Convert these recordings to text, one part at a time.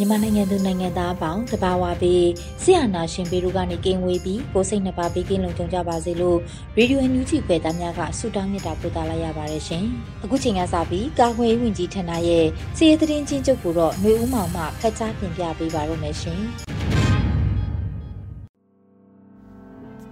မြန်မာနိုင်ငံသူနိုင်ငံသားအပေါင်းတဘာဝပြီးဆရာနာရှင်ပေတို့ကနေကင်းဝေးပြီးကိုစိတ်နှပါပေးကင်းလုံခြုံကြပါစေလို့ရေဒီယိုအန်ယူဂျီခွဲသားများကဆုတောင်းမြတ်တာပို့သလာရပါတယ်ရှင်။အခုချိန်ကစပြီးကာခွေဝင်ကြီးဌာနရဲ့စီးရဲသတင်းချင်းချုပ်ကိုတော့ຫນွေဦးမောင်မှဖတ်ကြားတင်ပြပေးပါရမရှင်။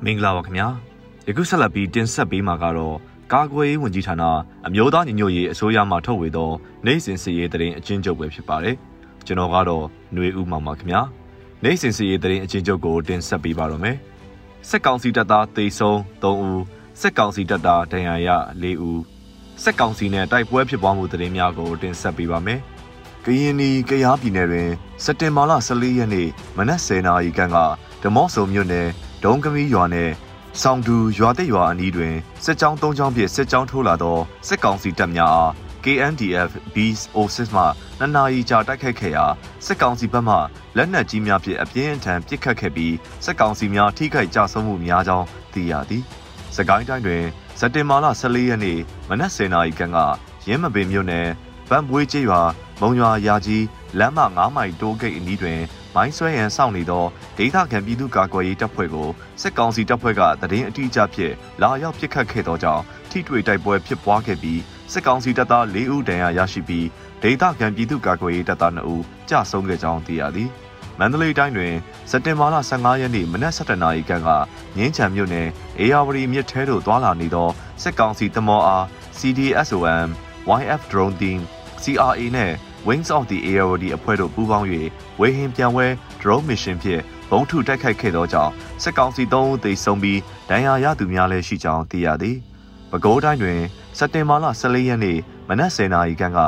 မင်္ဂလာပါခင်ဗျာ။ယခုဆက်လက်ပြီးတင်ဆက်ပေးမှာကတော့ ကာကွယ်ရေးဝန်ကြီးဌာနအမျိုးသားညီညွတ်ရေးအစိုးရမှထုတ်ဝေသောနိုင်စဉ်စီရေးတရင်အချင်းချုပ်ပဲဖြစ်ပါတယ်။ကျွန်တော်ကတော့ຫນွေဦးမောင်ပါခင်ဗျာ။နိုင်စဉ်စီရေးတရင်အချင်းချုပ်ကိုတင်ဆက်ပေးပါတော့မယ်။စက်ကောင်စီတပ်သားတေဆုံး3ဦးစက်ကောင်စီတပ်သားဒဏ်ရာရ4ဦးစက်ကောင်စီနဲ့တိုက်ပွဲဖြစ်ပွားမှုတရင်များကိုတင်ဆက်ပေးပါမယ်။ကရင်နီကရားပြည်နယ်တွင်စက်တင်ဘာလ14ရက်နေ့မနက်10:00နာရီခန့်ကဓမော့ဆုံမြို့နယ်ဒုံကမီရွာနယ် ဆောင်တူရွာတဲ့ရွာအနီးတွင်စစ်ကြောင်း၃ကြောင်းဖြင့်စစ်ကြောင်းထိုးလာသောစစ်ကောင်စီတပ်များအား KNDF Beast Oasis မှနှစ်နာရီကြာတိုက်ခိုက်ခဲ့ရာစစ်ကောင်စီဘက်မှလက်နက်ကြီးများဖြင့်အပြင်းအထန်ပစ်ခတ်ခဲ့ပြီးစစ်ကောင်စီများထိခိုက်ကြဆုံးမှုများကြောင်းသိရသည်။စကိုင်းတိုင်းတွင်စက်တင်ဘာလ14ရက်နေ့မနက်10:00နာရီခန့်ကရင်းမပင်မြို့နယ်ဗန်မွေးကျေးရွာမုံရွာရာကြီးလမ်းမ9မိုင်တိုးဂိတ်အနီးတွင် မိုင်းဆွဲရန်စောင့်နေသောဒေသခံပြည်သူ့ကာကွယ်ရေးတပ်ဖွဲ့ကိုစစ်ကောင်စီတပ်ဖွဲ့ကတရင်အတိအကျဖြင့်လာရောက်ပစ်ခတ်ခဲ့သောကြောင့်ထိတွေ့တိုက်ပွဲဖြစ်ပွားခဲ့ပြီးစစ်ကောင်စီတပ်သား၄ဦးဒဏ်ရာရရှိပြီးဒေသခံပြည်သူ့ကာကွယ်ရေးတပ်သား2ဦးကြာဆုံးခဲ့ကြောင်းသိရသည်မန္တလေးတိုင်းတွင်စက်တင်ဘာလ15ရက်နေ့မနက်7:00နာရီခန့်ကငင်းချံမြို့နယ်အေယာဝတီမြစ်ထဲသို့သွာလာနေသောစစ်ကောင်စီတမောအား CDSOM YF drone team CRA နဲ့ Wings of the ARD အဖွဲ့တို့ပူးပေါင်း၍ဝေဟင်ပြန်ဝဲ drone mission ဖြင့်ဘုံထုတိုက်ခိုက်ခဲ့သောကြောင့်စစ်ကောင်စီ3ဦးသေဆုံးပြီးဒဏ်ရာရသူများလည်းရှိကြောင်းသိရသည်။ပဲခူးတိုင်းတွင်စက်တင်ဘာလ14ရက်နေ့မနက်10:00နာရီခန့်က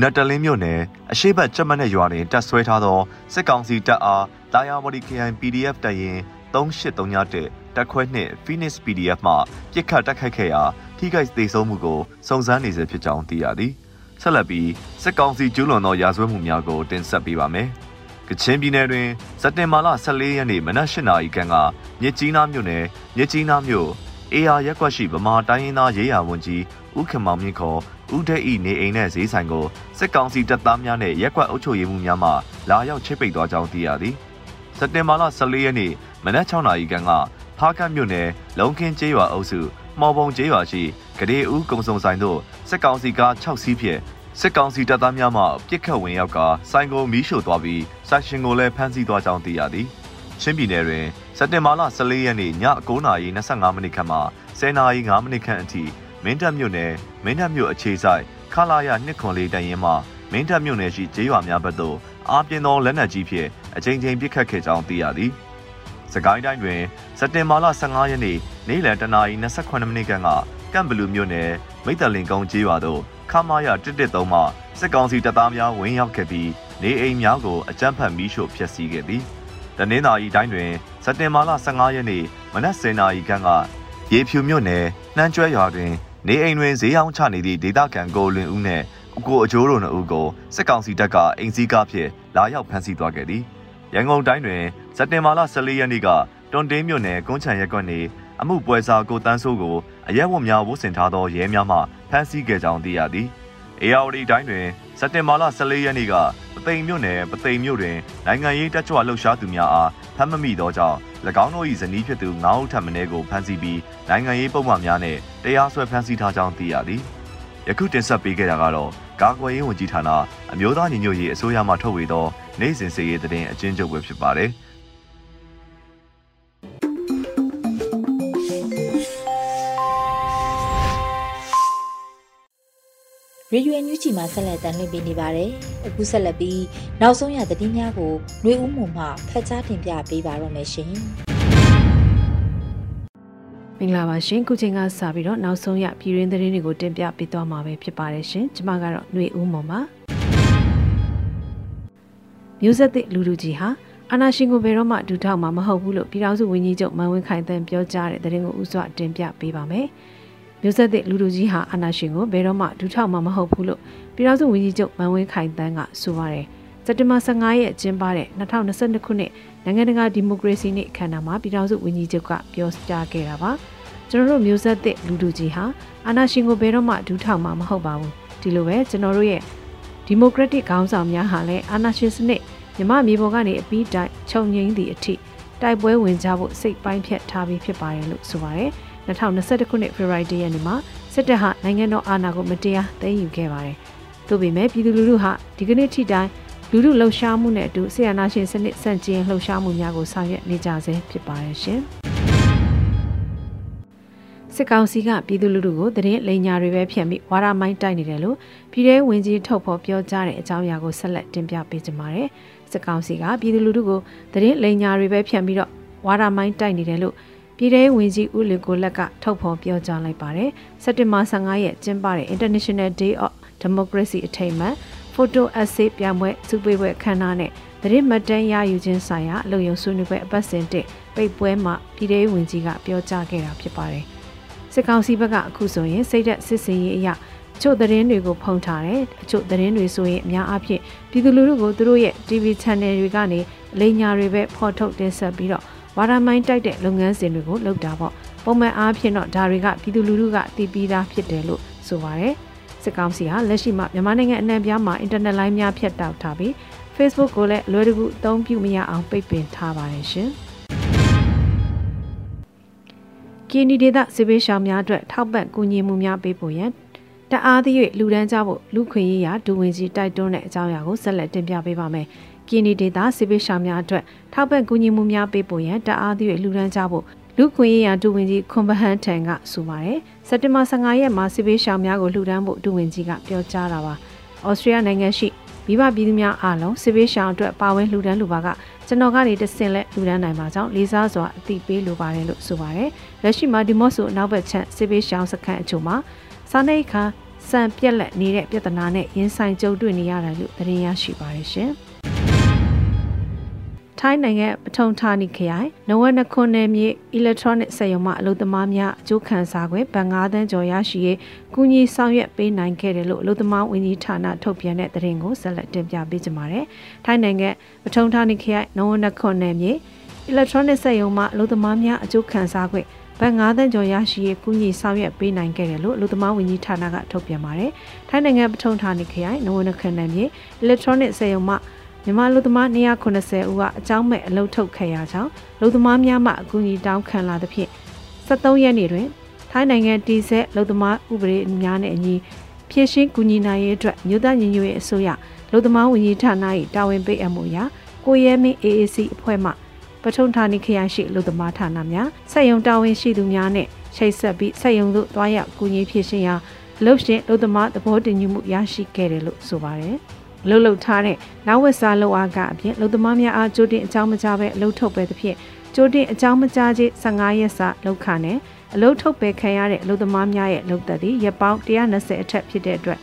နတ်တလင်းမြို့နယ်အရှိတ်ဘက်ကျမနဲ့ရွာတွင်တပ်ဆွဲထားသောစစ်ကောင်စီတပ်အားတာယာဝတီ KI PDF တပ်ရင်း3831တက်ခွဲနှင့် Phoenix PDF မှပြစ်ခတ်တိုက်ခိုက်ခဲ့ရာထိခိုက်သေဆုံးမှုကိုစုံစမ်းနေစေဖြစ်ကြောင်းသိရသည်။ ဆက်လက်ပြီးစစ်ကောင်စီကျူးလွန်သောရာဇဝတ်မှုများကိုတင်ဆက်ပေးပါမယ်။ကချင်ပြည်နယ်တွင်စက်တင်ဘာလ14ရက်နေ့မနက်၈နာရီခန့်ကမြစ်ကြီးနားမြို့နယ်မြစ်ကြီးနားမြို့အေယာရက်ကွက်ရှိဗမာတိုင်းရင်းသားရေးရာဝန်ကြီးဦးခင်မောင်မြင့်ခေါ်ဦးတဲ့ဤနေအိမ်နဲ့ဈေးဆိုင်ကိုစစ်ကောင်စီတပ်သားများနဲ့ရက်ကွက်အုပ်ချုပ်ရေးမှူးများမှလာရောက်ချိတ်ပိတ်သွားကြောင်းသိရသည်။စက်တင်ဘာလ14ရက်နေ့မနက်6နာရီခန့်ကဖားကတ်မြို့နယ်လုံခင်းကျေးရွာအုပ်စုမော်ပုံကျေးရွာရှိဂရေဦးကုံစုံဆိုင်တို့စစ်ကောင်စီကား6စီးဖြင့် စစ်ကောင်စီတပ်သားများမှပြစ်ခတ်ဝင်ရောက်ကဆိုင်ကိုမီးရှို့သွားပြီးဆိုင်ရှင်ကိုလည်းဖမ်းဆီးသွားကြောင်းသိရသည်။ချင်းပြည်နယ်တွင်စက်တင်ဘာလ14ရက်နေ့ည9:25မိနစ်ခန့်မှ10:05မိနစ်ခန့်အထိမင်းတပ်မြို့နယ်မင်းတပ်မြို့အခြေဆိုင်ခလာရနှစ်ခွန်လေးတရင်မှမင်းတပ်မြို့နယ်ရှိကျေးရွာများဘက်သို့အားပြင်းသောလက်နက်ကြီးဖြင့်အကြိမ်ကြိမ်ပစ်ခတ်ခဲ့ကြောင်းသိရသည်။စကိုင်းတိုင်းတွင်စက်တင်ဘာလ15ရက်နေ့နေ့လယ်တနာရီ28မိနစ်ခန့်ကကမ်ဘလူးမြို့နယ်မိတ္တလင်ကုန်းကျေးရွာသို့ ခမာရ113မှစစ်ကောင်စီတပ်သားများဝင်ရောက်ခဲ့ပြီးနေအိမ်များကိုအကြမ်းဖက်မီးရှို့ဖျက်ဆီးခဲ့သည်။တနင်္သာရီတိုင်းတွင်စက်တင်ဘာလ15ရက်နေ့မနက်10:00နာရီခန့်ကရေဖြူမြို့နယ်နှမ်းကျွဲရွာတွင် နေအိမ်တွင်ဈေးရောင်းချနေသည့်ဒေသခံကိုလွင်ဦးနှင့်ကိုအကျိုးတို့နှစ်ဦးကိုစစ်ကောင်စီတပ်ကအိမ်စည်းကားဖြင့်လာရောက်ဖမ်းဆီးသွားခဲ့သည်။ရန်ကုန်တိုင်းတွင်စက်တင်ဘာလ14ရက်နေ့ကတွန်တင်းမြို့နယ်ကုန်းချံရက်ကွက်နေအမှုပွဲစားကိုတန်းစိုးကို အရက်ဝတ်များဝတ်ဆင်ထားသောရဲများမှဖမ်းဆီးခဲ့ကြောင်းသိရသည်။အေယာဝတီတိုင်းတွင်စက်တင်ဘာလ14ရက်နေ့ကပသိမ်မြို့နယ်ပသိမ်မြို့တွင်နိုင်ငံရေးတက်ကြွလှုပ်ရှားသူများအားဖမ်းမမိသောကြောင့်၎င်းတို့၏ဇနီးဖြစ်သူ9ဦးထပ်မံကိုဖမ်းဆီးပြီးနိုင်ငံရေးပုံမှန်များနဲ့တရားစွဲဖမ်းဆီးထားကြောင်းသိရသည်။ယခုတင်ဆက်ပေးခဲ့တာကတော့ကာကွယ်ရေးဝန်ကြီးဌာနအမျိုးသားညီညွတ်ရေးအစိုးရမှထုတ်ဝေသောနိုင်စဉ်စည်ရေးသတင်းအကျဉ်းချုပ်ပဲဖြစ်ပါတယ်။ ရေဒီယိုညူချီမှာဆက်လက်တင်ပြနေပါတယ်။အခုဆက်လက်ပြီးနောက်ဆုံးရသတင်းများကိုຫນွေဦးမှုမှဖတ်ကြားတင်ပြပေးပါရမရှင်။မင်္ဂလာပါရှင်ခုချိန်ကစပြီးတော့နောက်ဆုံးရပြည်ရင်းသတင်းတွေကိုတင်ပြပေးသွားမှာပဲဖြစ်ပါတယ်ရှင်ကျွန်မကတော့ຫນွေဦးမော်ပါမျိုးဆက်သစ်လူလူကြီးဟာအာနာရှင်ကိုဘယ်တော့မှဒူထောက်မှာမဟုတ်ဘူးလို့ပြည်ထောင်စုဝန်ကြီးချုပ်မန်ဝင်းခိုင်တန်းပြောကြားတဲ့သတင်းကိုဥစွာတင်ပြပေးပါမယ် မျိုးဆက်သစ်လူလူကြီးဟာအာနာရှင်ကိုဘယ်တော့မှဒူထောက်မှာမဟုတ်ဘူးလို့ပြည်ထောင်စုဝန်ကြီးချုပ်မန်ဝင်းခိုင်တန်းကဆိုပါတယ်စက်တင်ဘာ15ရက်ကျင်းပတဲ့2022ခုနှစ်နိုင်ငံတကာဒီမိုကရေစီနေ့အခမ်းအနားမှာပြည်ထောင်စုဝန်ကြီးချုပ်ကပြောကြားခဲ့တာပါ။ကျွန်တော်တို့မျိုးဆက်သစ်လူလူကြီးဟာအာဏာရှင်ကိုဘယ်တော့မှဒူးထောက်မှာမဟုတ်ပါဘူးဒီလိုပဲကျွန်တော်တို့ရဲ့ဒီမိုကရက်တစ်ခေါင်းဆောင်များဟာလည်းအာဏာရှင်စနစ်မြမမြေပေါ်ကနေအပြီးတိုင်ခြုံငိမ့်သည့်အထိတိုက်ပွဲဝင်ကြဖို့စိတ်ပိုင်းဖြတ်ထားပြီးဖြစ်ပါတယ်လို့ဆိုပါတယ် 2021ခုနှစ်ဖေဖော်ဝါရီလရက်နေ့မှာစစ်တပ်ဟာနိုင်ငံတော်အာဏာကိုမတရားသိမ်းယူခဲ့ပါတယ်။သို့ပေမဲ့ပြည်သူလူထုဟာဒီကနေ့ထိတိုင်လူထုလှုပ်ရှားမှုနဲ့အတူဆီယနာရှင်စနစ်စန့်ကျင်လှုပ်ရှားမှုများကိုဆောင်ရွက်နေကြဆဲဖြစ်ပါတယ်ရှင်။စစ်ကောင်စီကပြည်သူလူထုကိုတရင်လိန်ညာတွေပဲဖြန့်ပြီးဝါရမိုင်းတိုက်နေတယ်လို့ပြည်ထောင်ဝင်ကြီးထုတ်ဖော်ပြောကြားတဲ့အကြောင်းအရာကိုဆက်လက်တင်ပြပေးကြပါမယ်။စစ်ကောင်စီကပြည်သူလူထုကိုတရင်လိန်ညာတွေပဲဖြန့်ပြီးတော့ဝါရမိုင်းတိုက်နေတယ်လို့ ပြည်ထောင်ဝင်ကြီးဦးလင်ကိုလက်ကထုတ်ဖော်ပြောကြားလိုက်ပါတယ်။စက်တင်ဘာ15ရက်ကျင်းပတဲ့ International Day of Democracy အထိမ်းအမှတ် Photo Essay ပြပွဲစုပေးပွဲအခမ်းအနားနဲ့တရင်မတန်းရယူခြင်းဆိုင်ရာအလုံယုံဆွေးနွေးပွဲအပတ်စဉ်တစ်ပိတ်ပွဲမှာပြည်ထောင်ဝင်ကြီးကပြောကြားခဲ့တာဖြစ်ပါတယ်။စစ်ကောင်စီဘက်ကအခုဆိုရင်စိတ်သက်စစ်စင်ရေးအရာအချို့သတင်းတွေကိုဖုံးထားတယ်အချို့သတင်းတွေဆိုရင်အများအားဖြင့်ပြည်သူလူထုကိုသူတို့ရဲ့ TV channel တွေကနေအလိညာတွေပဲဖော်ထုတ်တင်ဆက်ပြီးတော့ ဝါရမိုင်းတိုက်တဲ့လုပ်ငန်းစဉ်တွေကိုလုပ်တာပေါ့ပုံမှန်အားဖြင့်တော့ဒါတွေကပြည်သူလူထုကတည်ပြီးသားဖြစ်တယ်လို့ဆိုပါတယ်စစ်ကောင်စီဟာလက်ရှိမှာမြန်မာနိုင်ငံအနှံ့ပြားမှာအင်တာနက်လိုင်းများဖြတ်တောက်ထားပြီး Facebook ကိုလည်းအလွယ်တကူအသုံးပြုမရအောင်ပိတ်ပင်ထားပါတယ်ရှင်။ကီနီဒေသစစ်ပေးရှောင်များအတွက်ထောက်ပံ့ကူညီမှုများပေးဖို့ရန်တအားသည့်၍လူဒန်းကြဖို့လူခွင့်ရေးရာဒူဝင်ကြီးတိုက်တွန်းတဲ့အကြောင်းအရာကိုဆက်လက်တင်ပြပေးပါမယ်။ ကီနီဒေသစစ်ပေးရှောင်များအတွက်ထောက်ပံ့ကူညီမှုများပေးဖို့ရန်တအားသည့်၍လူဒန်းကြဖို့လူခွင့်ရေးရာဒူဝင်ကြီးခွန်ဘဟန်ထံကဆိုပါတယ်။စက်တင်ဘာ15ရက်မှာစစ်ပေးရှောင်များကိုလှူဒန်းဖို့ဒူဝင်ကြီးကပြောကြားတာပါ။ဩစတြေးလျနိုင်ငံရှိမိဘပြည်သူများအားလုံးစစ်ပေးရှောင်အတွက်ပါဝင်လှူဒန်းလိုပါကကျွန်တော်ကနေတဆင့်လက်လူဒန်းနိုင်ပါကြောင်းလေးစားစွာအသိပေးလိုပါတယ်လို့ဆိုပါတယ်။လက်ရှိမှာဒီမော့ဆိုနောက်ဘက်ချမ်းစစ်ပေးရှောင်စခန်းအချို့မှာစားနေခါစံပြက်လက်နေတဲ့ပြဿနာနဲ့ရင်ဆိုင်ကြုံတွေ့နေရတယ်လို့သတင်းရရှိပါတယ်ရှင်။ ထိုင်းနိုင်ငံပထုံဌာနီခရိုင်နဝနခွန်နယ်မြေ electronic စက်ရုံမှအလုပ်သမားများအကျိုးခံစား권ဗန်9သန်းကျော်ရရှိရေးကူညီဆောင်ရွက်ပေးနိုင်ခဲ့တယ်လို့အလုပ်သမားဝန်ကြီးဌာနထုတ်ပြန်တဲ့သတင်းကိုဆက်လက်တင်ပြပေးကြပါမယ်။ထိုင်းနိုင်ငံပထုံဌာနီခရိုင်နဝနခွန်နယ်မြေ electronic စက်ရုံမှအလုပ်သမားများအကျိုးခံစား권ဘတ်9သန်းကျော်ရရှိရေးကူညီဆောင်ရွက်ပေးနိုင်ခဲ့တယ်လို့အလုပ်သမားဝန်ကြီးဌာနကထုတ်ပြန်ပါတယ်။ထိုင်းနိုင်ငံပထုံဌာနီခရိုင်နဝနခွန်နယ်မြေ electronic စက်ရုံမှ မြန်မာလူသမား290ဦးကအကြောင်းမဲ့အလုပ်ထုတ်ခဲ့ရကြောင်းလူသမားများမှအကူအညီတောင်းခံလာသဖြင့်73ရက်နေ့တွင်ထိုင်းနိုင်ငံတည်ဆဲလူသမားဥပဒေများနဲ့အညီဖြည့်ရှင်းကူညီနိုင်ရေးအတွက်မြို့သားညီညွတ်ရေးအစိုးရလူသမားဝန်ကြီးဌာန၏တာဝန်ပေးအပ်မှုအရကိုရဲမင်း AAC အဖွဲ့မှပထုံဌာနီခရိုင်ရှိလူသမားဌာနများစက်ယုံတာဝန်ရှိသူများနဲ့ချိတ်ဆက်ပြီးစက်ယုံသို့တွားရောက်ကူညီဖြည့်ရှင်းရာလှုပ်ရှင်လူသမားသဘောတင်မှုရရှိခဲ့တယ်လို့ဆိုပါတယ်။ လှုပ်လှုပ်ထားတဲ့နောက်ဝက်စားလှုပ်အားကအပြင်လုံသမားများအားကြိုတင်အကြောင်းမကြားပဲအလုပ်ထုတ်ပဲသဖြင့်ကြိုတင်အကြောင်းမကြားခြင်း15ရက်စာလောက်ခနဲ့အလုပ်ထုတ်ပဲခံရတဲ့အလုပ်သမားများရဲ့လုပ်သက်သည်ရက်ပေါင်း120အထက်ဖြစ်တဲ့အတွက်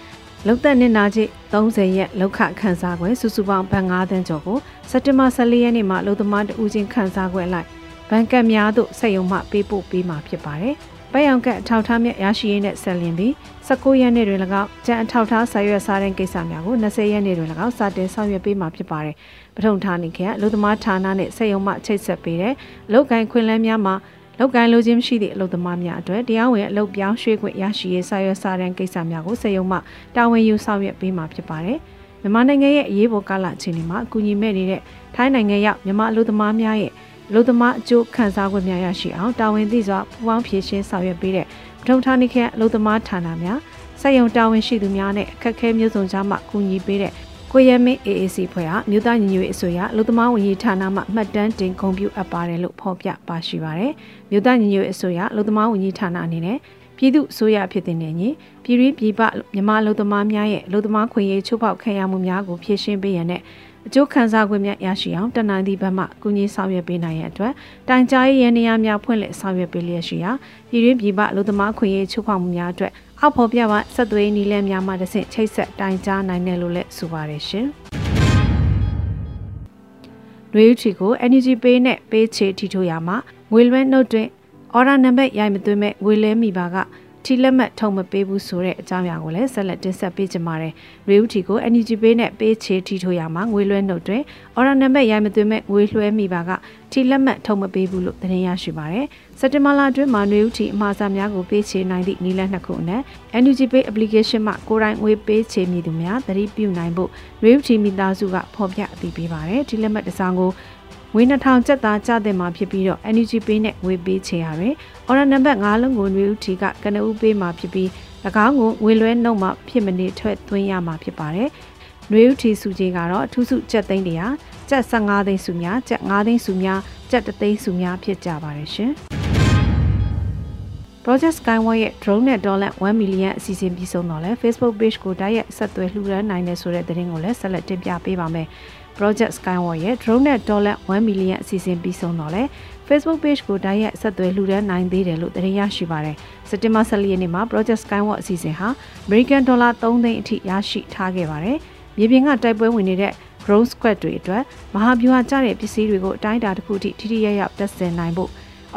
လုံသက်နစ်နာခြင်း30ရက်လောက်ခခန်းစားခွဲစုစုပေါင်းဘဏ်9သန်းကျော်ကိုစက်တင်ဘာ14ရက်နေ့မှာအလုပ်သမားတဦးချင်းခန်းစားခွဲလိုက်ဘဏ်ကတ်များသို့စက်ရုံမှပေးပို့ပေးမှာဖြစ်ပါတယ်။ ပက်ရောင်ကအထောက်ထားမြတ်ရရှိရေးနဲ့ဆက်လင်းပြီး19ရက်နေ့တွင်၎င်းကြံအထောက်ထားစာရွက်စားတဲ့ကိစ္စများကို20ရက်နေ့တွင်၎င်းစတင်ဆောင်ရွက်ပေးမှာဖြစ်ပါတယ်။ပထုံဌာနိခေလူသမားဌာနနဲ့စက်ရုံမှချိတ်ဆက်ပေးတဲ့လောက်ကိုင်းခွင်လန်းများမှာလောက်ကိုင်းလိုခြင်းမရှိသည့်အလုပ်သမားများအတွက်တရားဝင်အလုပ်ပြောင်းရွှေ့ခွင့်ရရှိရေးစာရွက်စာတမ်းကိစ္စများကိုစက်ရုံမှတာဝန်ယူဆောင်ရွက်ပေးမှာဖြစ်ပါတယ်။မြန်မာနိုင်ငံရဲ့အရေးပေါ်ကာလအခြေအနေမှာအကူအညီမဲ့နေတဲ့ထိုင်းနိုင်ငံရောက်မြန်မာအလုပ်သမားများရဲ့ လူသမားအကျိုးခံစား권များရရှိအောင်တာဝန်သိစွာပူးပေါင်းဖြည့်ရှင်းဆောင်ရွက်ပေးတဲ့ပထုံဌာနိခရိုင်လူသမားဌာနများစစက်ယုံတာဝန်ရှိသူများနဲ့အခက်အခဲမျိုးစုံကြားမှကူညီပေးတဲ့ကိုရဲမင်း AAC ဖွဲ့ဟာမြို့သားညီညွတ်ရေးအစိုးရလူသမားဝန်ကြီးဌာနမှမှတ်တမ်းတင်ဂုဏ်ပြုအပ်ပါတယ်လို့ဖော်ပြပါရှိပါတယ်။မြို့သားညီညွတ်ရေးအစိုးရလူသမားဝန်ကြီးဌာနအနေနဲ့ပြည်သူအစိုးရဖြစ်တဲ့နေညီပြည်ရင်းပြည်ပမြန်မာလူသမားများရဲ့လူသမားခွင့်ရေးချိုးဖောက်ခံရမှုများကိုဖြေရှင်းပေးရတဲ့ အကျိုးခံစား권များရရှိအောင်တနင်္လာဘက်မှကူညီဆောင်ရွက်ပေးနိုင်ရတဲ့အတွက်တိုင်ကြားရေးရန်နေရာများဖွင့်လှစ်ဆောင်ရွက်ပေးလျက်ရှိရာပြည်ရင်းပြည်ပလူသမားခွင့်ရေးချိုးဖောက်မှုများအတွက်အောက်ဖော်ပြပါဆက်သွေးနည်းလမ်းများမှတစ်ဆင့်ချိတ်ဆက်တိုင်ကြားနိုင်တယ်လို့လည်းဆိုပါတယ်ရှင်။နှွေးချီကို Energy Pay နဲ့ပေးချေထီထိုးရမှာငွေလွှဲနှုတ်တွင် order နံပါတ်ရိုက်မသွင်းမဲ့ငွေလဲမိပါက ထီလက်မှတ်ထုံမပေးဘူးဆိုတဲ့အကြောင်းအရာကိုလည်းဆက်လက်တင်ဆက်ပေးကြပါမယ်။ရေဦးထီကို NUG Pay နဲ့ပေးချေထီထိုးရမှာငွေလွှဲနှုတ်တွင် order နံပါတ်ရိုက်မသွင်းမဲ့ငွေလွှဲမိပါကထီလက်မှတ်ထုံမပေးဘူးလို့သတင်းရရှိပါတယ်။စက်တင်ဘာလအတွင်းမှာရေဦးထီအမှားစာများကိုပေးချေနိုင်သည့်နည်းလမ်းနှစ်ခုအနက် NUG Pay application မှာကိုယ်တိုင်ငွေပေးချေမည်သူများသတိပြုနိုင်ဖို့ရေဦးထီမိသားစုကဖော်ပြအသိပေးပါတယ်။ဒီလက်မှတ်တစ်စောင်ကို ငွေ2000ကျပ်သားကျတဲ့မှာဖြစ်ပြီးတော့ energy pay နဲ့ငွေပေးချေရတယ်။ order number 9လုံးကိုနွေဦးထီကကနဦးပေးမှာဖြစ်ပြီး၎င်းကိုငွေလွှဲနှုတ်မှဖြစ်မနေထွက်သွင်းရမှာဖြစ်ပါတယ်။နွေဦးထီစုကြီးကတော့အထူးစုကျပ်သိန်း100ကျပ်15သိန်းစုများကျပ်5သိန်းစုများကျပ်3သိန်းစုများဖြစ်ကြပါတယ်ရှင်။ Project Skyway ရဲ့ drone နဲ့ dollar 1 million အစီအစဉ်ပြီးဆုံးတော့လဲ Facebook page ကိုတိုက်ရိုက်ဆက်သွယ်လှူဒါန်းနိုင်တယ်ဆိုတဲ့သတင်းကိုလည်းဆက်လက်တင်ပြပေးပါမယ်။ Project Skyward ရဲ့ drone နဲ့ dollar 1 million အစီအစဉ်ပြီးဆုံးတော့လဲ Facebook page ကိုတိုက်ရိုက်ဆက်သွယ်လှူဒါန်းနိုင်သေးတယ်လို့သတင်းရရှိပါတယ်။စက်တင်ဘာ14ရက်နေ့မှာ Project Skyward အစီအစဉ်ဟာ American dollar 3သိန်းအထိရရှိထားခဲ့ပါတယ်။မြေပြင်ကတိုက်ပွဲဝင်နေတဲ့ drone squad တွေအတွက်မဟာဗျူဟာကျတဲ့ပစ္စည်းတွေကိုအတိုင်းအတာတစ်ခုထိထိထိရရတက်ဆင်နိုင်ဖို့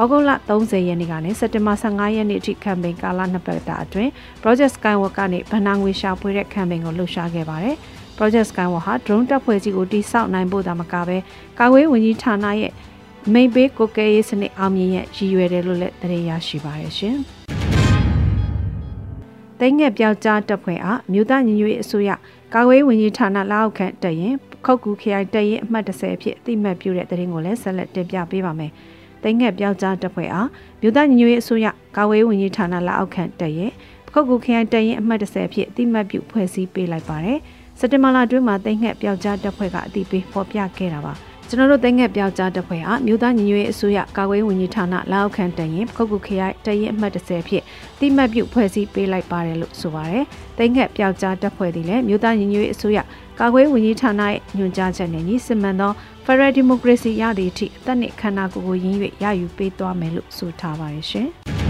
ဩဂုတ်လ30ရက်နေ့ကနေစက်တင်ဘာ15ရက်နေ့အထိကမ်ပိန်းကာလနှစ်ပတ်တာအတွင်း Project Skyward ကနေဗန်နာငွေရှာဖွေတဲ့ကမ်ပိန်းကိုလှုပ်ရှားခဲ့ပါတယ်။ Project Skyward ဟာ drone တပ်ဖွဲ့ကြီးကိုတိစောက်နိုင်ဖို့သာမကပဲကာကွယ်ဝန်ကြီးဌာနရဲ့မိတ်ပေးကိုကဲရေးစနစ်အောင်မြင်ရဲ့ရည်ရွယ်တယ်လို့လည်းသတင်းရရှိပါရရှင်။တိတ်ငက်ပြောက်ကြားတပ်ဖွဲ့အားမြို့သားညီညွတ်ရေးအစိုးရကာကွယ်ဝန်ကြီးဌာနလက်အောက်ခံတရင်ခောက်ကူခရိုင်တရင်အမှတ်30အဖြစ်အတိမတ်ပြုတဲ့သတင်းကိုလည်းဆက်လက်တင်ပြပေးပါမယ်။တိတ်ငက်ပြောက်ကြားတပ်ဖွဲ့အားမြို့သားညီညွတ်ရေးအစိုးရကာကွယ်ဝန်ကြီးဌာနလက်အောက်ခံတရင်ခောက်ကူခရိုင်တရင်အမှတ်30အဖြစ်အတိမတ်ပြုဖွဲ့စည်းပေးလိုက်ပါတယ်။ စက်တင်ဘာလအတွင်းမှာတိတ်ငှက်ပျောက်ကြားတပ်ဖွဲ့ကအတိပေးဖော်ပြခဲ့တာပါကျွန်တော်တို့တိတ်ငှက်ပျောက်ကြားတပ်ဖွဲ့ဟာမြို့သားညီညွတ်ရေးအစိုးရကာကွယ်ဝင်ကြီးဌာနလက်အောက်ခံတရင်ပခုတ်ကူခရိုင်တရင်အမှတ်30ဖြစ်တိမှတ်ပြုဖွဲ့စည်းပေးလိုက်ပါတယ်လို့ဆိုပါတယ်တိတ်ငှက်ပျောက်ကြားတပ်ဖွဲ့သည်လည်းမြို့သားညီညွတ်ရေးအစိုးရကာကွယ်ဝင်ကြီးဌာနရဲ့ညွှန်ကြားချက်နဲ့ညီစစ်မှန်သော Federal Democracy ရသည့်အထိအသက်နှင့်ခန္ဓာကိုယ်ကိုရင်း၍ရယူပေးသွားမယ်လို့ဆိုထားပါတယ်ရှင်။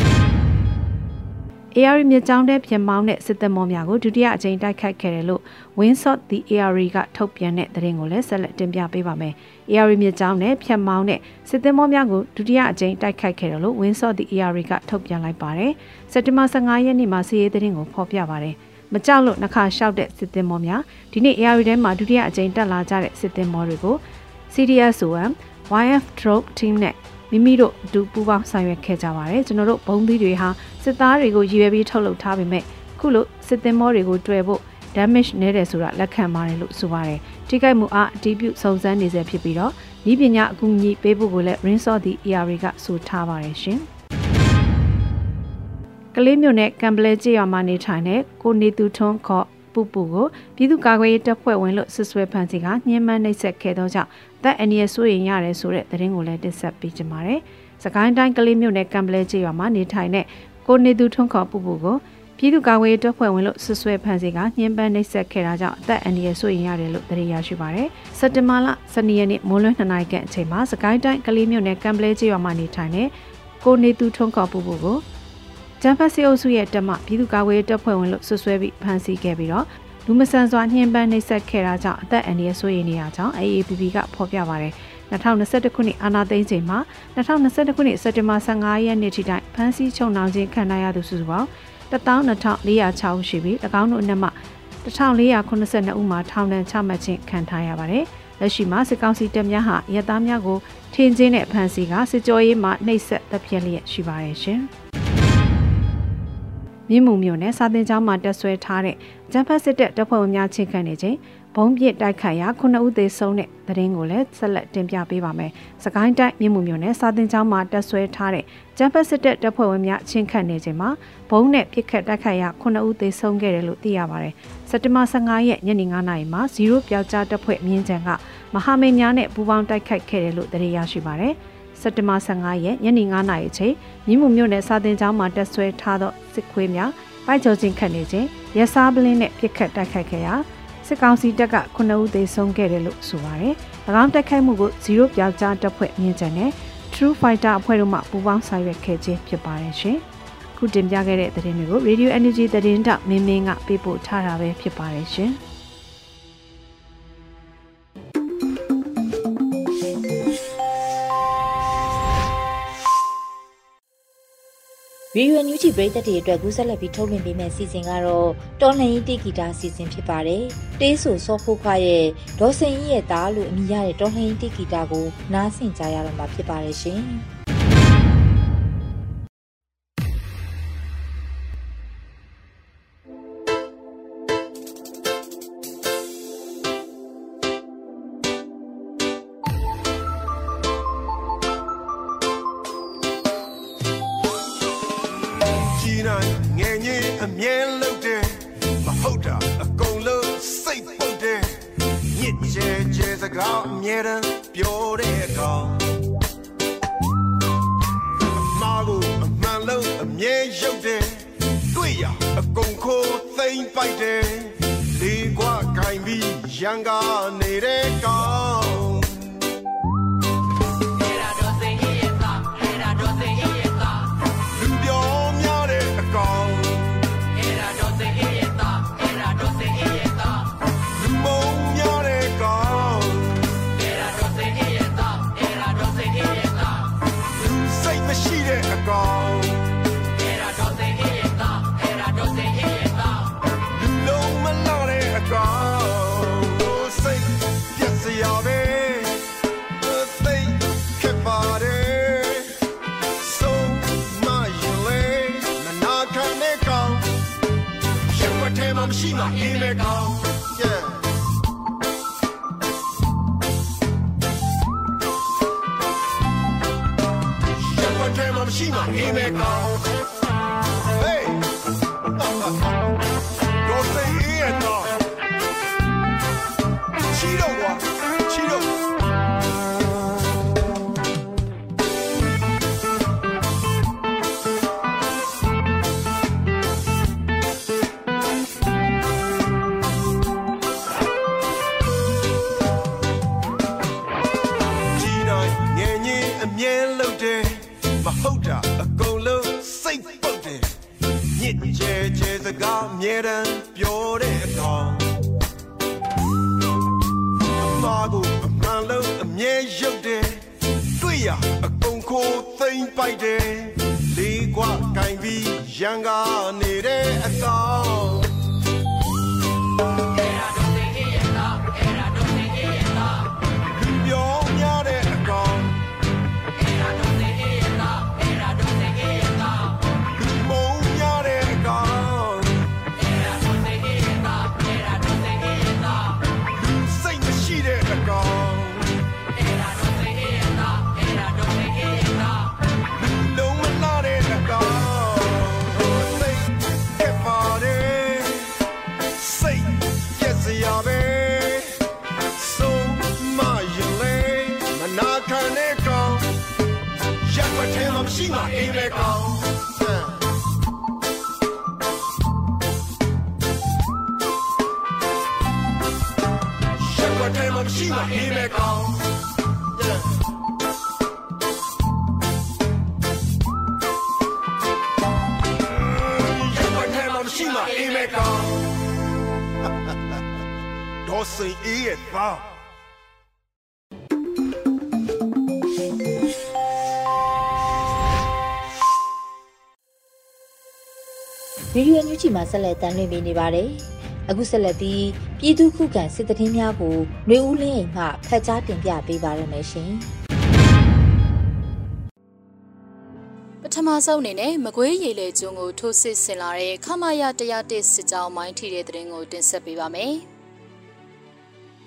AR မြစ်ကြောင်းတဲ့ပြင်မောင်းတဲ့စစ်တပ်မောများကိုဒုတိယအကြိမ်တိုက်ခိုက်ခဲ့တယ်လို့ Windsor the AR ကထုတ်ပြန်တဲ့သတင်းကိုလည်းဆက်လက်တင်ပြပေးပါမယ်။ AR မြစ်ကြောင်းနဲ့ပြင်မောင်းတဲ့စစ်တပ်မောများကိုဒုတိယအကြိမ်တိုက်ခိုက်ခဲ့တယ်လို့ Windsor the AR ကထုတ်ပြန်လိုက်ပါတယ်။စက်တင်ဘာ15ရက်နေ့မှာစီးရေးသတင်းကိုဖော်ပြပါတယ်။မကြောက်လို့နှခါလျှောက်တဲ့စစ်သင်မောများဒီနေ့ AR ထဲမှာဒုတိယအကြိမ်တက်လာကြတဲ့စစ်သင်မောတွေကို CDSOM YF Drop Team နဲ့ မိမိတို့အတူပူးပေါင်းဆောင်ရွက်ခဲ့ကြပါတယ်ကျွန်တော်တို့ဘုံသီးတွေဟာစစ်သားတွေကိုရည်ရွယ်ပြီးထုတ်လုပ်ထားပေမဲ့ခုလိုစစ်သင်္ဘောတွေကိုတွေ့ဖို့ damage နဲတယ်ဆိုတာလက်ခံပါတယ်လို့ဆိုပါတယ်ထိခိုက်မှုအားအတီးပြုစုံစမ်းနေစေဖြစ်ပြီးတော့ဤပညာအကူအညီပေးဖို့ကိုလည်း Rinso သည့် ER ကဆိုထားပါတယ်ရှင်ကလေးမျိုးနဲ့ကံပလဲကြေးရွာမှာနေထိုင်တဲ့ကိုနေသူထွန်းခေါ် ပူပူကိုပြည်သူ့ကာကွယ်ရေးတပ်ဖွဲ့ဝင်လို့ဆွဆွဲဖန်စီကညှဉ်းပန်းနှိပ်စက်ခဲ့သောကြောင့်တပ်အန်ရီဆိုရင်ရတယ်ဆိုတဲ့သတင်းကိုလည်းတင်ဆက်ပေးကြပါမယ်။စကိုင်းတိုင်းကလေးမြို့နယ်ကံပလဲကျေးရွာမှာနေထိုင်တဲ့ကိုနေသူထွန်းခေါ်ပူပူကိုပြည်သူ့ကာကွယ်ရေးတပ်ဖွဲ့ဝင်လို့ဆွဆွဲဖန်စီကညှဉ်းပန်းနှိပ်စက်ခဲ့တာကြောင့်အသက်အန္တရာယ်ဆိုရင်ရတယ်လို့သတင်းရရှိပါရယ်။စက်တင်ဘာလ12ရက်နေ့မိုးလွန်း2နာရီခန့်အချိန်မှာစကိုင်းတိုင်းကလေးမြို့နယ်ကံပလဲကျေးရွာမှာနေထိုင်တဲ့ကိုနေသူထွန်းခေါ်ပူပူကို ဂျမ်ဖက်စီအုပ်စုရဲ့တပ်မှပြည်သူ့ကာကွယ်ရေးတပ်ဖွဲ့ဝင်လို့ဆွဆွဲပြီးဖမ်းဆီးခဲ့ပြီးတော့လူမဆန်စွာညှဉ်းပန်းနှိပ်စက်ခဲ့တာကြောင့်အသက်အန္တရာယ်ဆိုရင်နေရကြောင်း AAPP ကဖော်ပြပါတယ်2021ခုနှစ်အာဏာသိမ်းချိန်မှာ2021ခုနှစ်စက်တင်ဘာ15ရက်နေ့ထိတိုင်ဖမ်းဆီးချုပ်နှောင်ခြင်းခံရသူစုစုပေါင်း12406ဦးရှိပြီး၎င်းတို့အနက်မှ1482ဦးမှာထောင်ဒဏ်ချမှတ်ခြင်းခံထားရပါတယ်။လက်ရှိမှာစစ်ကောင်စီတပ်များဟာရဲသားများကိုထင်းချင်းတဲ့ဖမ်းဆီးကစစ်ကြောရေးမှနှိပ်စက်တပ်ဖြတ်လျက်ရှိပါတယ်ရှင်။ မြင်းမှုမျိုးနဲ့စာတင်ကျောင်းမှာတက်ဆွဲထားတဲ့ဂျမ်ဖတ်စစ်တပ်တပ်ဖွဲ့ဝင်များချင်းခံနေခြင်းဘုံပြစ်တိုက်ခိုက်ရာ9ဦးသေဆုံးတဲ့သတင်းကိုလည်းဆက်လက်တင်ပြပေးပါမယ်။စကိုင်းတိုင်းမြင်းမှုမျိုးနဲ့စာတင်ကျောင်းမှာတက်ဆွဲထားတဲ့ဂျမ်ဖတ်စစ်တပ်တပ်ဖွဲ့ဝင်များချင်းခံနေခြင်းမှာဘုံနဲ့ပြစ်ခတ်တိုက်ခိုက်ရာ9ဦးသေဆုံးခဲ့တယ်လို့သိရပါတယ်။စက်တင်ဘာ15ရက်ညနေ9နာရီမှာ0ပြောက်ကြားတပ်ဖွဲ့မြင်းချံကမဟာမိတ်များနဲ့ပူးပေါင်းတိုက်ခိုက်ခဲ့တယ်လို့သိရရှိပါတယ်။ စက်တင်ဘာ15ရက်ညနေ9နာရီချိန်မြင်းမှုမြို့နယ်စာတင်ကျောင်းမှာတက်ဆွဲထားသောစစ်ခွေးများပိုက်ကျော်ချင်းခတ်နေခြင်းရက်စားပလင်းနဲ့ပြစ်ခတ်တိုက်ခိုက်ခဲ့ရာစစ်ကောင်စီတပ်က9ဦးသေဆုံးခဲ့တယ်လို့ဆိုပါတယ်။၎င်းတိုက်ခိုက်မှုကို0ပြောက်ကြားတပ်ဖွဲ့မြင့်ကျန်နဲ့ True Fighter အဖွဲ့တို့မှပူးပေါင်းဆောင်ရွက်ခဲ့ခြင်းဖြစ်ပါတယ်ရှင်။ခုတင်ပြခဲ့တဲ့သတင်းတွေကို Radio Energy သတင်းတောက်မင်းမင်းကပေးပို့ထားတာပဲဖြစ်ပါတယ်ရှင်။ Radio NUG ပရိသတ်တွေအတွက်ကူးဆက်လက်ပြီးထုတ်လွှင့်ပေးမယ့်စီစဉ်ကတော့တော်လှန်ရေးတေဂီတာစီစဉ်ဖြစ်ပါတယ်။တေးဆိုစောဖိုးခွားရဲ့ဒေါ်စင်ကြီးရဲ့သားလို့အမည်ရတဲ့တော်လှန်ရေးတေဂီတာကိုနားဆင်ကြရတော့မှာဖြစ်ပါတယ်ရှင်။။င မြဲတမ်းပြောတဲ့ကောင်မာကိုအမှန်လုံးအမြဲရုပ်တယ်တွေ့ရအကုန်ခိုးသိမ့်ပိုက်တယ်လေးကွာခိုင်ပြီးရန်ကားနေတဲ့ကောင် မြဲလုပ်တယ်မဟုတ်တာအကုန်လုံးစိတ်ပုတ်တယ်ညစ်ကြဲကြဲစကားအမြဲတမ်းပြောတဲ့အကောင်အမားကိုအမှန်လုံးအမြဲရုပ်တယ်တွေ့ရအကုန်ခိုးသိမ့်ပိုက်တယ်လေးကွာကင်ပြီးရန်ကားနေတဲ့အကောင် မှာမရှိမှအိ ချီမှာဆက်လက်တမ်းလွှင့်ပေးနေပါတယ်။အခုဆက်လက်ပြီးပြည်သူခုခံစစ်တရင်များကိုຫນွေဦးလင်းအိမ်မှဖတ်ကြားတင်ပြပေးပါရမရှင်။ပထမဆုံးအနေနဲ့မကွေးရေလေကျွန်းကိုထိုးစစ်ဆင်လာတဲ့ခမာယ101စစ်ကြောင်းမိုင်းထီတဲ့တဲ့ရင်ကိုတင်ဆက်ပေးပါမယ်။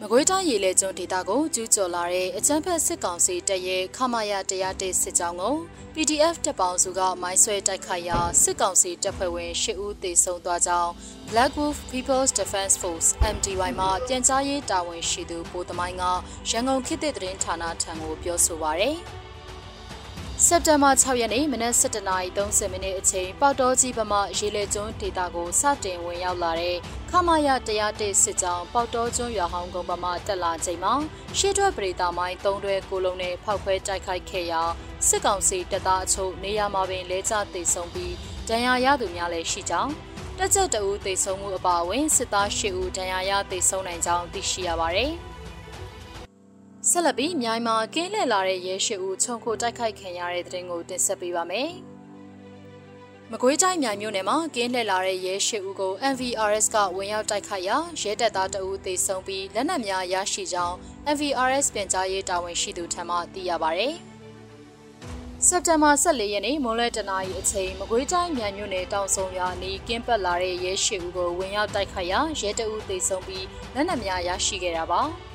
မကွေးတိုင်းရေလေကျွန်းဒေသကိုကျူးကျော်လာတဲ့အကြမ်းဖက်စစ်ကောင်စီတပ်ရဲ့ခမာယ101စစ်ကြောင်းကို PDF တပ်ပေါင်းစုကမိုင်းဆွဲတိုက်ခိုက်ရာစစ်ကောင်စီတပ်ဖွဲ့ဝင်၈ဦးသေဆုံးသွားကြောင်း Black Wolf People's Defense Force MDY မှပြန်ကြားရေးတာဝန်ရှိသူပိုသမိုင်းကရန်ကုန်ခေတ်သစ်သတင်းဌာနထံကိုပြောဆိုပါရယ်။စက်တင်ဘာ6ရက်နေ့မနက်7:30မိနစ်အချိန်ပေါတော်ကြီးဗမာရေလေကျွန်းဒေသကိုစတင်ဝင်ရောက်လာတဲ့ ခမာယ101စစ်ကြောင်းပေါတော်ကျွန်းရွာဟောင်းကုန်းဗမာတက်လာချိန်မှာရှေ့ထွက်ပရိသာမိုင်း၃တွဲကိုလုံးနဲ့ဖောက်ခွဲတိုက်ခိုက်ခဲ့ရာစစ်ကောင်စီတပ်သားအချို့နေရာမှာပင်လဲကျသိဆုံးပြီးဒဏ်ရာရသူများလည်းရှိကြောင်းတက်ကြက်တအူးသိဆုံးမှုအပါအဝင်စစ်သား၈ဦးဒဏ်ရာရသိဆုံးနိုင်ကြောင်းသိရှိရပါတယ်။ဆက်လက်ပြီးမြိုင်မှာကင်းလှည့်လာတဲ့ရဲရှိဦးခြုံခိုတိုက်ခိုက်ခံရတဲ့တဲ့တင်ကိုတင်ဆက်ပေးပါမယ်။ မကွေးတိုင်းမြိုင်မြို့နယ်မှာကင်းလှည့်လာတဲ့ရဲရှိဦးကို MVRS ကဝင်ရောက်တိုက်ခိုက်ရာရဲတပ်သားတအူးသေဆုံးပြီးလက်နက်များရရှိကြောင်း MVRS ပြန်ကြားရေးတာဝန်ရှိသူထံမှသိရပါဗျ။စက်တင်ဘာ14ရက်နေ့မိုးလဲတနာရီအချိန်မကွေးတိုင်းမြိုင်မြို့နယ်တောင်ဆုံရွာနီးကင်းပတ်လာတဲ့ရဲရှိဦးကိုဝင်ရောက်တိုက်ခိုက်ရာရဲတအူးသေဆုံးပြီးလက်နက်များရရှိခဲ့တာပါ။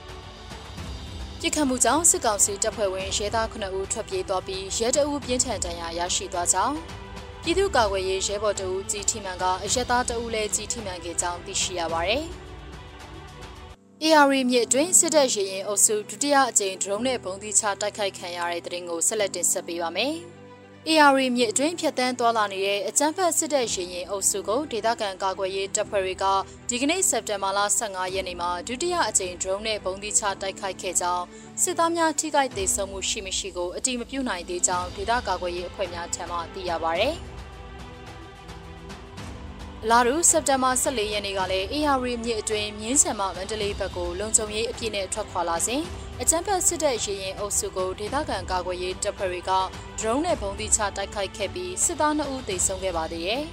ပြစ်ခတ်မှုကြောင့်စစ်ကောင်စီတပ်ဖွဲ့ဝင်ရဲသား9ဦးထွက်ပြေးသွားပြီးရဲတအုပ်ပြင်းထန်ဒဏ်ရာရရှိသွားကြောင်း ပြည်သူ့ကာကွယ်ရေးရဲဘော်တအုပ်ကြီးထိမှန်ကအရက်သားတအုပ်လည်းကြီးထိမှန်ခဲ့ကြောင်းသိရှိရပါတယ်။ AR မြစ်အတွင်းစစ်တပ်ရေရင်အုပ်စုဒုတိယအကြိမ်ဒရုန်းနဲ့ပုံသီးချတိုက်ခိုက်ခံရတဲ့တဲ့ရင်ကိုဆက်လက်တင်ဆက်ပေးပါမယ်။ AR မြစ်အတွင်းဖြတ်တန်းသွားလာနေတဲ့အကြမ်းဖက်စစ်တပ်ရင်ရင်အုပ်စုကိုဒေသခံကာကွယ်ရေးတပ်ဖွဲ့တွေကဒီကနေ့စက်တင်ဘာလ15ရက်နေ့မှာဒုတိယအကြိမ် drone နဲ့ပုံသီးချတိုက်ခိုက်ခဲ့ကြောင်းစစ်သားများထိခိုက်ဒေဆုံးမှုရှိမရှိကိုအတိမပြုနိုင်သေးကြောင်းဒေသကာကွယ်ရေးအဖွဲ့များထံမှသိရပါဗျ။ လာရူစက်တင်ဘာ14ရက်နေ့ကလည်း AR မြစ်အတွင်းမြင်းဆန်မမန္တလေးဘက်ကိုလုံခြုံရေးအပြည့်နဲ့ထွက်ခွာလာစဉ်အကြမ်းဖက်စစ်တပ်ရေရင်အုပ်စုကိုဒေသခံကာကွယ်ရေးတပ်ဖွဲ့တွေက drone နဲ့ပုံသီးချတိုက်ခိုက်ခဲ့ပြီးစစ်သား2ဦးသေဆုံးခဲ့ပါသေးတယ်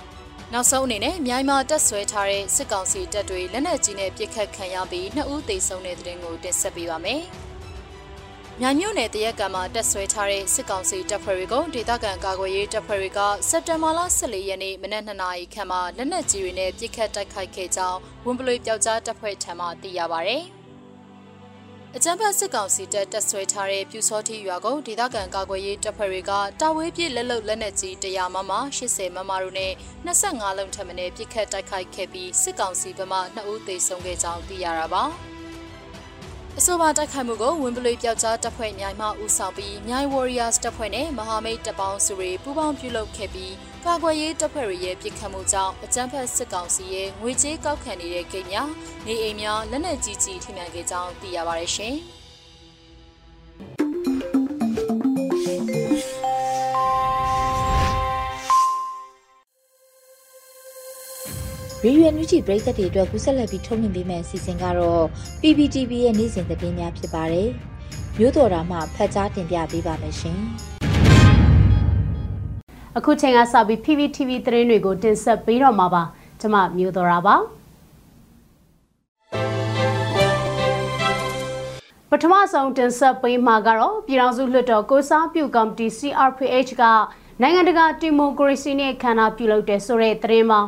။နောက်ဆုံးအနေနဲ့မြိုင်မာတက်ဆွဲထားတဲ့စစ်ကောင်စီတပ်တွေလက်နက်ကြီးနဲ့ပစ်ခတ်ခံရပြီး2ဦးသေဆုံးတဲ့တဲ့တင်ကိုတင်ဆက်ပေးပါမယ်။ မြိုင်မြို့နယ်တရက်ကံမှာတက်ဆွဲထားတဲ့စစ်ကောင်စီတပ်ဖွဲ့တွေကိုဒေသခံကာကွယ်ရေးတပ်ဖွဲ့တွေကစက်တင်ဘာလ14ရက်နေ့မနက်2နာရီခန့်မှာလက်နက်ကြီးတွေနဲ့ပစ်ခတ်တိုက်ခိုက်ခဲ့ကြောင်းဝန်ပလွေပျောက်ကြားတပ်ဖွဲ့ထံမှသိရပါဗျ။အကြမ်းဖက်စစ်ကောင်စီတပ်တပ်ဆွဲထားတဲ့ပြူစောတိရွာကိုဒေသခံကာကွယ်ရေးတပ်ဖွဲ့တွေကတာဝေးပြည့်လက်လုံလက်နက်ကြီး100မမ80မမတို့နဲ့25လုံးထပ်မံပစ်ခတ်တိုက်ခိုက်ခဲ့ပြီးစစ်ကောင်စီဘက်မှ2ဦးသေဆုံးခဲ့ကြောင်းသိရတာပါ အဆိုပါတိုက်ခိုက်မှုကိုဝင်းပလွေပျောက်ကြားတပ်ဖွဲ့မြိုင်မှဦးဆောင်ပြီးမြိုင် Warriors တပ်ဖွဲ့နဲ့မဟာမိတ်တပ်ပေါင်းစုတွေပူးပေါင်းပြုလုပ်ခဲ့ပြီးကာကွယ်ရေးတပ်ဖွဲ့ရဲ့ပြစ်ခတ်မှုကြောင့်အကြမ်းဖက်စစ်ကောင်စီရဲ့ငွေကြေးကောက်ခံနေတဲ့ဂိတ်များနေအိမ်များလက်နက်ကြီးကြီးထိမှန်ခဲ့ကြောင်းသိရပါတယ်ရှင်။ ရီရွယ်နူးချီပရိသတ်တွေအတွက်ကူးဆက်လက်ပြီးထုတ်လွှင့်ပေးမယ့်အစီအစဉ်ကတော့ PPTV ရဲ့နေ့စဉ်သတင်းများဖြစ်ပါတယ်။မျိုးတော်တာမှဖတ်ကြားတင်ပြပေးပါမယ်ရှင်။အခုချိန်ကစပြီး PPTV သတင်းတွေကိုတင်ဆက်ပေးတော့မှာပါကျွန်မမျိုးတော်တာပါပထမဆုံးတင်ဆက်ပေးမှာကတော့ပြည်ထောင်စုလွှတ်တော်ကိုစားပြုကော်မတီ CRPH ကနိုင်ငံတကာဒီမိုကရေစီနဲ့ခန္ဓာပြုလုပ်တဲ့ဆိုတဲ့သတင်းမှာ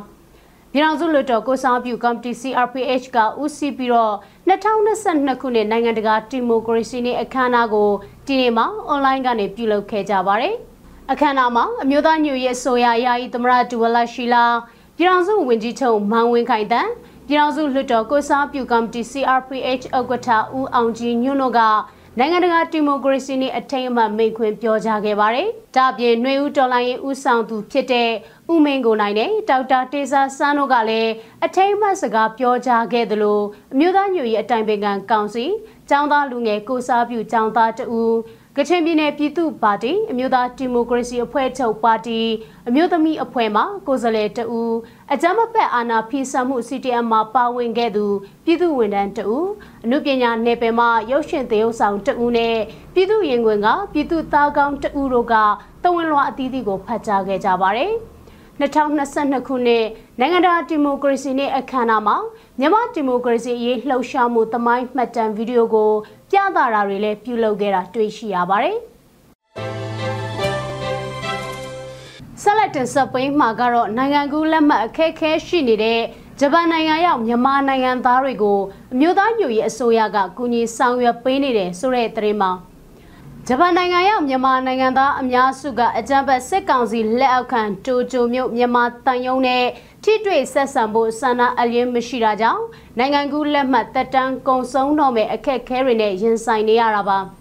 ပြည်ထောင်စုလွှတ်တော်ကိုစားပြုကော်မတီ CRPH ကဦးစီးပြီးတော့2022ခုနှစ်နိုင်ငံတကာဒီမိုကရေစီနဲ့အခမ်းအနားကိုဒီနေ့မှာအွန်လိုင်းကနေပြုလုပ်ခဲ့ကြပါတယ်။အခမ်းအနားမှာအမျိုးသားညွရေးဆိုရယာယီသမရဒူဝလာရှိလာပြည်ထောင်စုဝန်ကြီးချုပ်မောင်ဝင်းခိုင်တန်ပြည်ထောင်စုလွှတ်တော်ကိုစားပြုကော်မတီ CRPH ဥက္ကဋ္ဌဦးအောင်ကြီးညွန့်တို့က နိုင်ငံတကာဒီမိုကရေစီနှင့်အထိမ်းအမှတ်မိန့်ခွန်းပြောကြားခဲ့ပါတယ်။ဒါပြင်ຫນွေဦးတော်လိုင်းရေးဦးဆောင်သူဖြစ်တဲ့ဦးမင်းကိုနိုင်နဲ့ဒေါက်တာတေဇာစန်းတို့ကလည်းအထိမ်းအမှတ်စကားပြောကြားခဲ့သလိုအမျိုးသားညွရေးအတိုင်ပင်ခံကောင်စီចောင်းသားလူငယ်ကိုစားပြုចောင်းသားတဦး ကချင်ပြည်နယ်ပြည်သူ့ပါတီအမျိုးသားဒီမိုကရေစီအဖွဲ့ချုပ်ပါတီအမျိုးသမီးအဖွဲ့မှကိုယ်စားလှယ်တဦးအကြမ်းမဖက်အာဏာဖီဆန်မှု CTM မှာပါဝင်ခဲ့သူပြည်သူဝန်ထမ်းတဦးအမှုပညာနယ်ပယ်မှရုပ်ရှင်သရုပ်ဆောင်တဦးနဲ့ပြည်သူရင်ခွင်ကပြည်သူသားကောင်းတဦးတို့ကတဝန်လွှာအသီးသီးကိုဖတ်ကြားခဲ့ကြပါတယ်။2022ခုနှစ်နိုင်ငံတကာဒီမိုကရေစီနေ့အခမ်းအနားမှာမြန်မာဒီမိုကရေစီအရေးလှုပ်ရှားမှုသမိုင်းမှတ်တမ်းဗီဒီယိုကို ပြသတာတွေလည်းပြုလုပ်ခဲ့တာတွေ့ရှိရပါတယ်။ဆက်လက်တင်ဆက်ပေးမှာကတော့နိုင်ငံကူးလက်မှတ်အခက်အခဲရှိနေတဲ့ဂျပန်နိုင်ငံရောက်မြန်မာနိုင်ငံသားတွေကိုအမျိုးသားညွရေးအစိုးရကကူညီဆောင်ရွက်ပေးနေတယ်ဆိုတဲ့သတင်းမှာဂျပန်နိုင်ငံရောက်မြန်မာနိုင်ငံသားအများစုကအကြံဖတ်စစ်ကောင်စီလက်အောက်ခံတိုကျိုမြို့မြန်မာတန်ယုံနဲ့ ထိတွေ့ဆက်ဆံဖို့ဆန္ဒအလင်းမရှိတာကြောင့်နိုင်ငံကူးလက်မှတ်တက်တန်းကုံဆုံးတော့မဲ့အခက်အခဲတွေနဲ့ရင်ဆိုင်နေရတာပါ။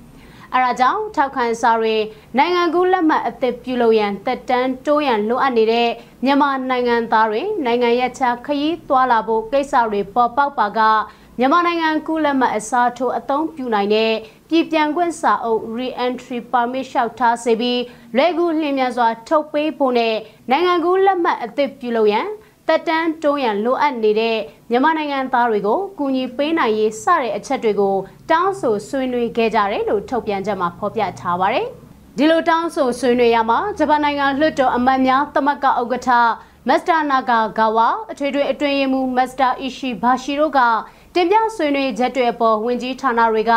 အဲဒါကြောင့်ထောက်ခံစာတွေနိုင်ငံကူးလက်မှတ်အသစ်ပြုလုပ်ရန်တက်တန်းတိုးရန်လိုအပ်နေတဲ့မြန်မာနိုင်ငံသားတွေနိုင်ငံရခြားခရီးသွားလာဖို့ကိစ္စတွေပေါ်ပေါက်ပါကမြန်မာနိုင်ငံကူးလက်မှတ်အစားထိုးအသုံးပြုနိုင်တဲ့ပြည်ပြန်ခွင့်စာအုပ် re-entry permit လျှောက်ထားစေပြီးလွယ်ကူလျင်မြန်စွာထုတ်ပေးဖို့နဲ့နိုင်ငံကူးလက်မှတ်အသစ်ပြုလုပ်ရန် တက်တန်းတွန်းရန်လိုအပ်နေတဲ့မြန်မာနိုင်ငံသားတွေကိုကူညီပေးနိုင်ရေးစတဲ့အချက်တွေကိုတောင်းဆိုဆွေးနွေးခဲ့ကြတယ်လို့ထုတ်ပြန်ချက်မှာဖော်ပြထားပါတယ်။ဒီလိုတောင်းဆိုဆွေးနွေးရမှာဂျပန်နိုင်ငံလွှတ်တော်အမတ်များသမဂ္ဂဥက္ကဋ္ဌမစ္စတာနာဂါဂါဝါအထွေထွေအတွင်းရေးမှူးမစ္စတာအီရှီဘာရှီတို့ကတင်ပြဆွေးနွေးချက်တွေအပေါ်ဝင်ကြီးဌာနတွေက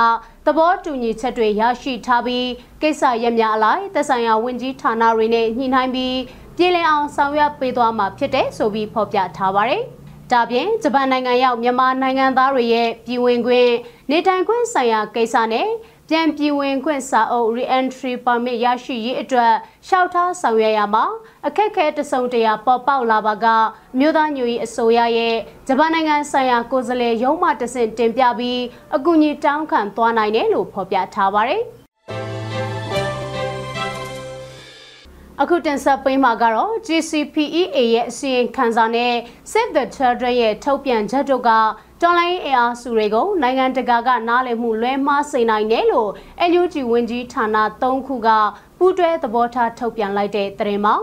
သဘောတူညီချက်တွေရရှိထားပြီးကိစ္စရပ်များအလိုက်သက်ဆိုင်ရာဝင်ကြီးဌာနတွေနဲ့ညှိနှိုင်းပြီး ပြည်လည်အောင်ဆောင်ရွက်ပေးသွားမှာဖြစ်တဲ့ဆိုပြီးဖော်ပြထားပါတယ်။ဒါပြင်ဂျပန်နိုင်ငံရောက်မြန်မာနိုင်ငံသားတွေရဲ့ပြည်ဝင်ခွင့်နေထိုင်ခွင့်ဆိုင်ရာကိစ္စနဲ့ပြန်ပြည်ဝင်ခွင့်စာအုပ် re-entry permit ရရှိရေးအတွက်ရှောက်ထားဆောင်ရွက်ရမှာအခက်အခဲတစုံတရာပေါ်ပေါက်လာပါကမြို့သားညွေအစိုးရရဲ့ဂျပန်နိုင်ငံဆိုင်ရာကိုယ်စားလှယ်ရုံးမှတဆင့်တင်ပြပြီးအကူအညီတောင်းခံသွားနိုင်တယ်လို့ဖော်ပြထားပါတယ်။ အခုတင်ဆက်ပေးမှာကတော့ GCPEA ရဲ့အစီရင်ခံစာနဲ့ Save the Children ရဲ့ထုတ်ပြန်ချက်တို့ကတော်လိုင်းအင်အားစုတွေကိုနိုင်ငံတကာကနားလည်မှုလွဲမှားစေနိုင်တယ်လို့ NUG ဝန်ကြီးဌာန၃ခုကပူးတွဲသဘောထားထုတ်ပြန်လိုက်တဲ့သတင်းမှာ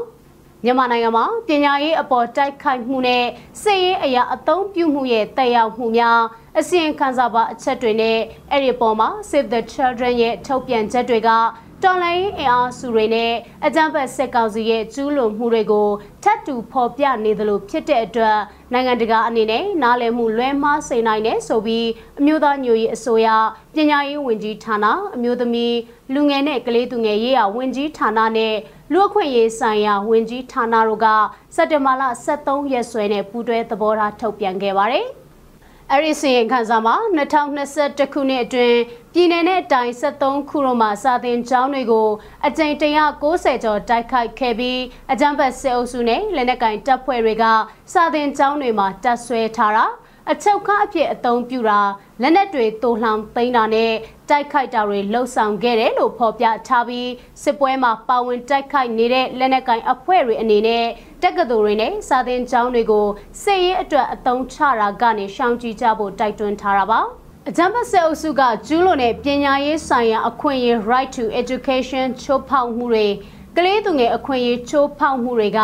မြန်မာနိုင်ငံမှာပညာရေးအပေါ်တိုက်ခိုက်မှုနဲ့စစ်ရေးအရာအသုံးပြုမှုရဲ့တက်ရောက်မှုများအစီရင်ခံစာပါအချက်တွေနဲ့အဲ့ဒီပေါ်မှာ Save the Children ရဲ့ထုတ်ပြန်ချက်တွေက တော်လိုင်းအင်အားစုတွေနဲ့အကြမ်းဖက်စစ်ကောင်စီရဲ့ကျူးလွန်မှုတွေကိုထပ်တူဖော်ပြနေသလိုဖြစ်တဲ့အတွက်နိုင်ငံတကာအနေနဲ့နားလည်မှုလွဲမှားစေနိုင်တယ်ဆိုပြီးအမျိုးသားညွရေးအစိုးရပညာရေးဝန်ကြီးဌာနအမျိုးသမီးလူငယ်နဲ့ကလေးသူငယ်ရေးရာဝန်ကြီးဌာနနဲ့လူအခွင့်ရေးဆိုင်ရာဝန်ကြီးဌာနတို့ကစက်တင်ဘာလ23ရက်စွဲနဲ့ပူးတွဲသဘောထားထုတ်ပြန်ခဲ့ပါတယ်။ အဲ့ဒီစီရင်ခံစာမှာ2021ခုနှစ်အတွင်းပြည်내နဲ့တိုင်း73ခုတို့မှာစာသင်ကျောင်းတွေကိုအကြိမ်190ကျော်တိုက်ခိုက်ခဲ့ပြီးအကြမ်းဖက်စစ်အုပ်စုနဲ့လက်နက်ကင်တပ်ဖွဲ့တွေကစာသင်ကျောင်းတွေမှာတပ်ဆွဲထားတာအချုပ်ခအဖြစ်အသုံးပြုတာလက်နက်တွေတိုးလှောင်သိမ်းတာနဲ့တိုက်ခိုက်တာတွေလှုပ်ဆောင်ခဲ့တယ်လို့ဖော်ပြထားပြီးစစ်ပွဲမှာပါဝင်တိုက်ခိုက်နေတဲ့လက်နက်ကင်အဖွဲ့တွေအနေနဲ့ တက္ကသိုလ်တွေနဲ့စာသင်ကျောင်းတွေကိုစစ်ရေးအတွက်အသုံးချတာကနေရှောင်ကြဉ်ကြဖို့တိုက်တွန်းထားတာပါအကြံပတ်ဆက်အုပ်စုကကျူးလွန်တဲ့ပညာရေးဆိုင်ရာအခွင့်အရေး right to education ချိုးဖောက်မှုတွေကလေးသူငယ်အခွင့်အရေးချိုးဖောက်မှုတွေက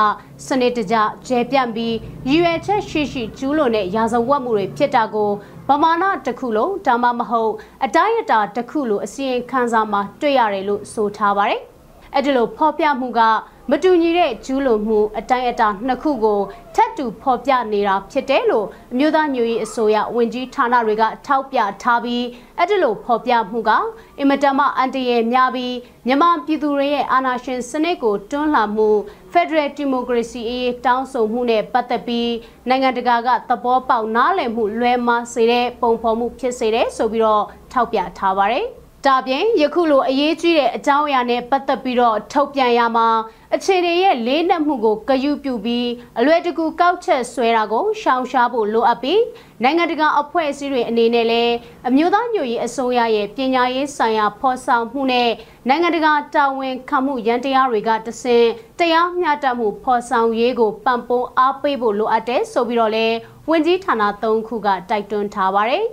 စနစ်တကျကျဲပြန့်ပြီးရည်ရွယ်ချက်ရှိရှိကျူးလွန်တဲ့ရာဇဝတ်မှုတွေဖြစ်တာကိုဗမာနာတစ်ခုလုံးဒါမှမဟုတ်အတိုင်းအတာတစ်ခုလိုအစီရင်ခံစာမှာတွေ့ရတယ်လို့ဆိုထားပါတယ်။အဲ့ဒီလိုဖော်ပြမှုက မတူညီတဲ့ကျူးလွန်မှုအတိုင်းအတာနှစ်ခုကိုထပ်တူဖော်ပြနေတာဖြစ်တယ်လို့အမျိုးသားညွရေးအစိုးရဝန်ကြီးဌာနတွေကထောက်ပြထားပြီးအဲ့ဒီလိုဖော်ပြမှုကအင်မတန်မှအန်တရယ်များပြီးမြန်မာပြည်သူတွေရဲ့အာဏာရှင်စနစ်ကိုတွန်းလှန်မှု Federal Democracy အရေးတောင်းဆိုမှုနဲ့ပတ်သက်ပြီးနိုင်ငံတကာကသဘောပေါက်နားလည်မှုလွဲမှားစေတဲ့ပုံဖော်မှုဖြစ်စေတယ်ဆိုပြီးတော့ထောက်ပြထားပါတယ်။ ဒါပြင်ယခုလိုအရေးကြီးတဲ့အကြောင်းအရာနဲ့ပတ်သက်ပြီးတော့ထုတ်ပြန်ရမှာအခြေအနေရဲ့လေးနက်မှုကိုဂရုပြုပြီးအလွယ်တကူကောက်ချက်ဆွဲတာကိုရှောင်ရှားဖို့လိုအပ်ပြီးနိုင်ငံတကာအဖွဲ့အစည်းတွေအနေနဲ့လည်းအမျိုးသားညွရေးအစိုးရရဲ့ပညာရေးဆိုင်ရာဖော်ဆောင်မှုနဲ့နိုင်ငံတကာတာဝန်ခံမှုရန်တရားတွေကတဆင့်တရားမျှတမှုဖော်ဆောင်ရေးကိုပံ့ပိုးအားပေးဖို့လိုအပ်တယ်ဆိုပြီးတော့လည်းဝန်ကြီးဌာန၃ခုကတိုက်တွန်းထားပါတယ်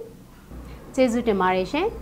။ကျေးဇူးတင်ပါတယ်ရှင်။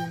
ူ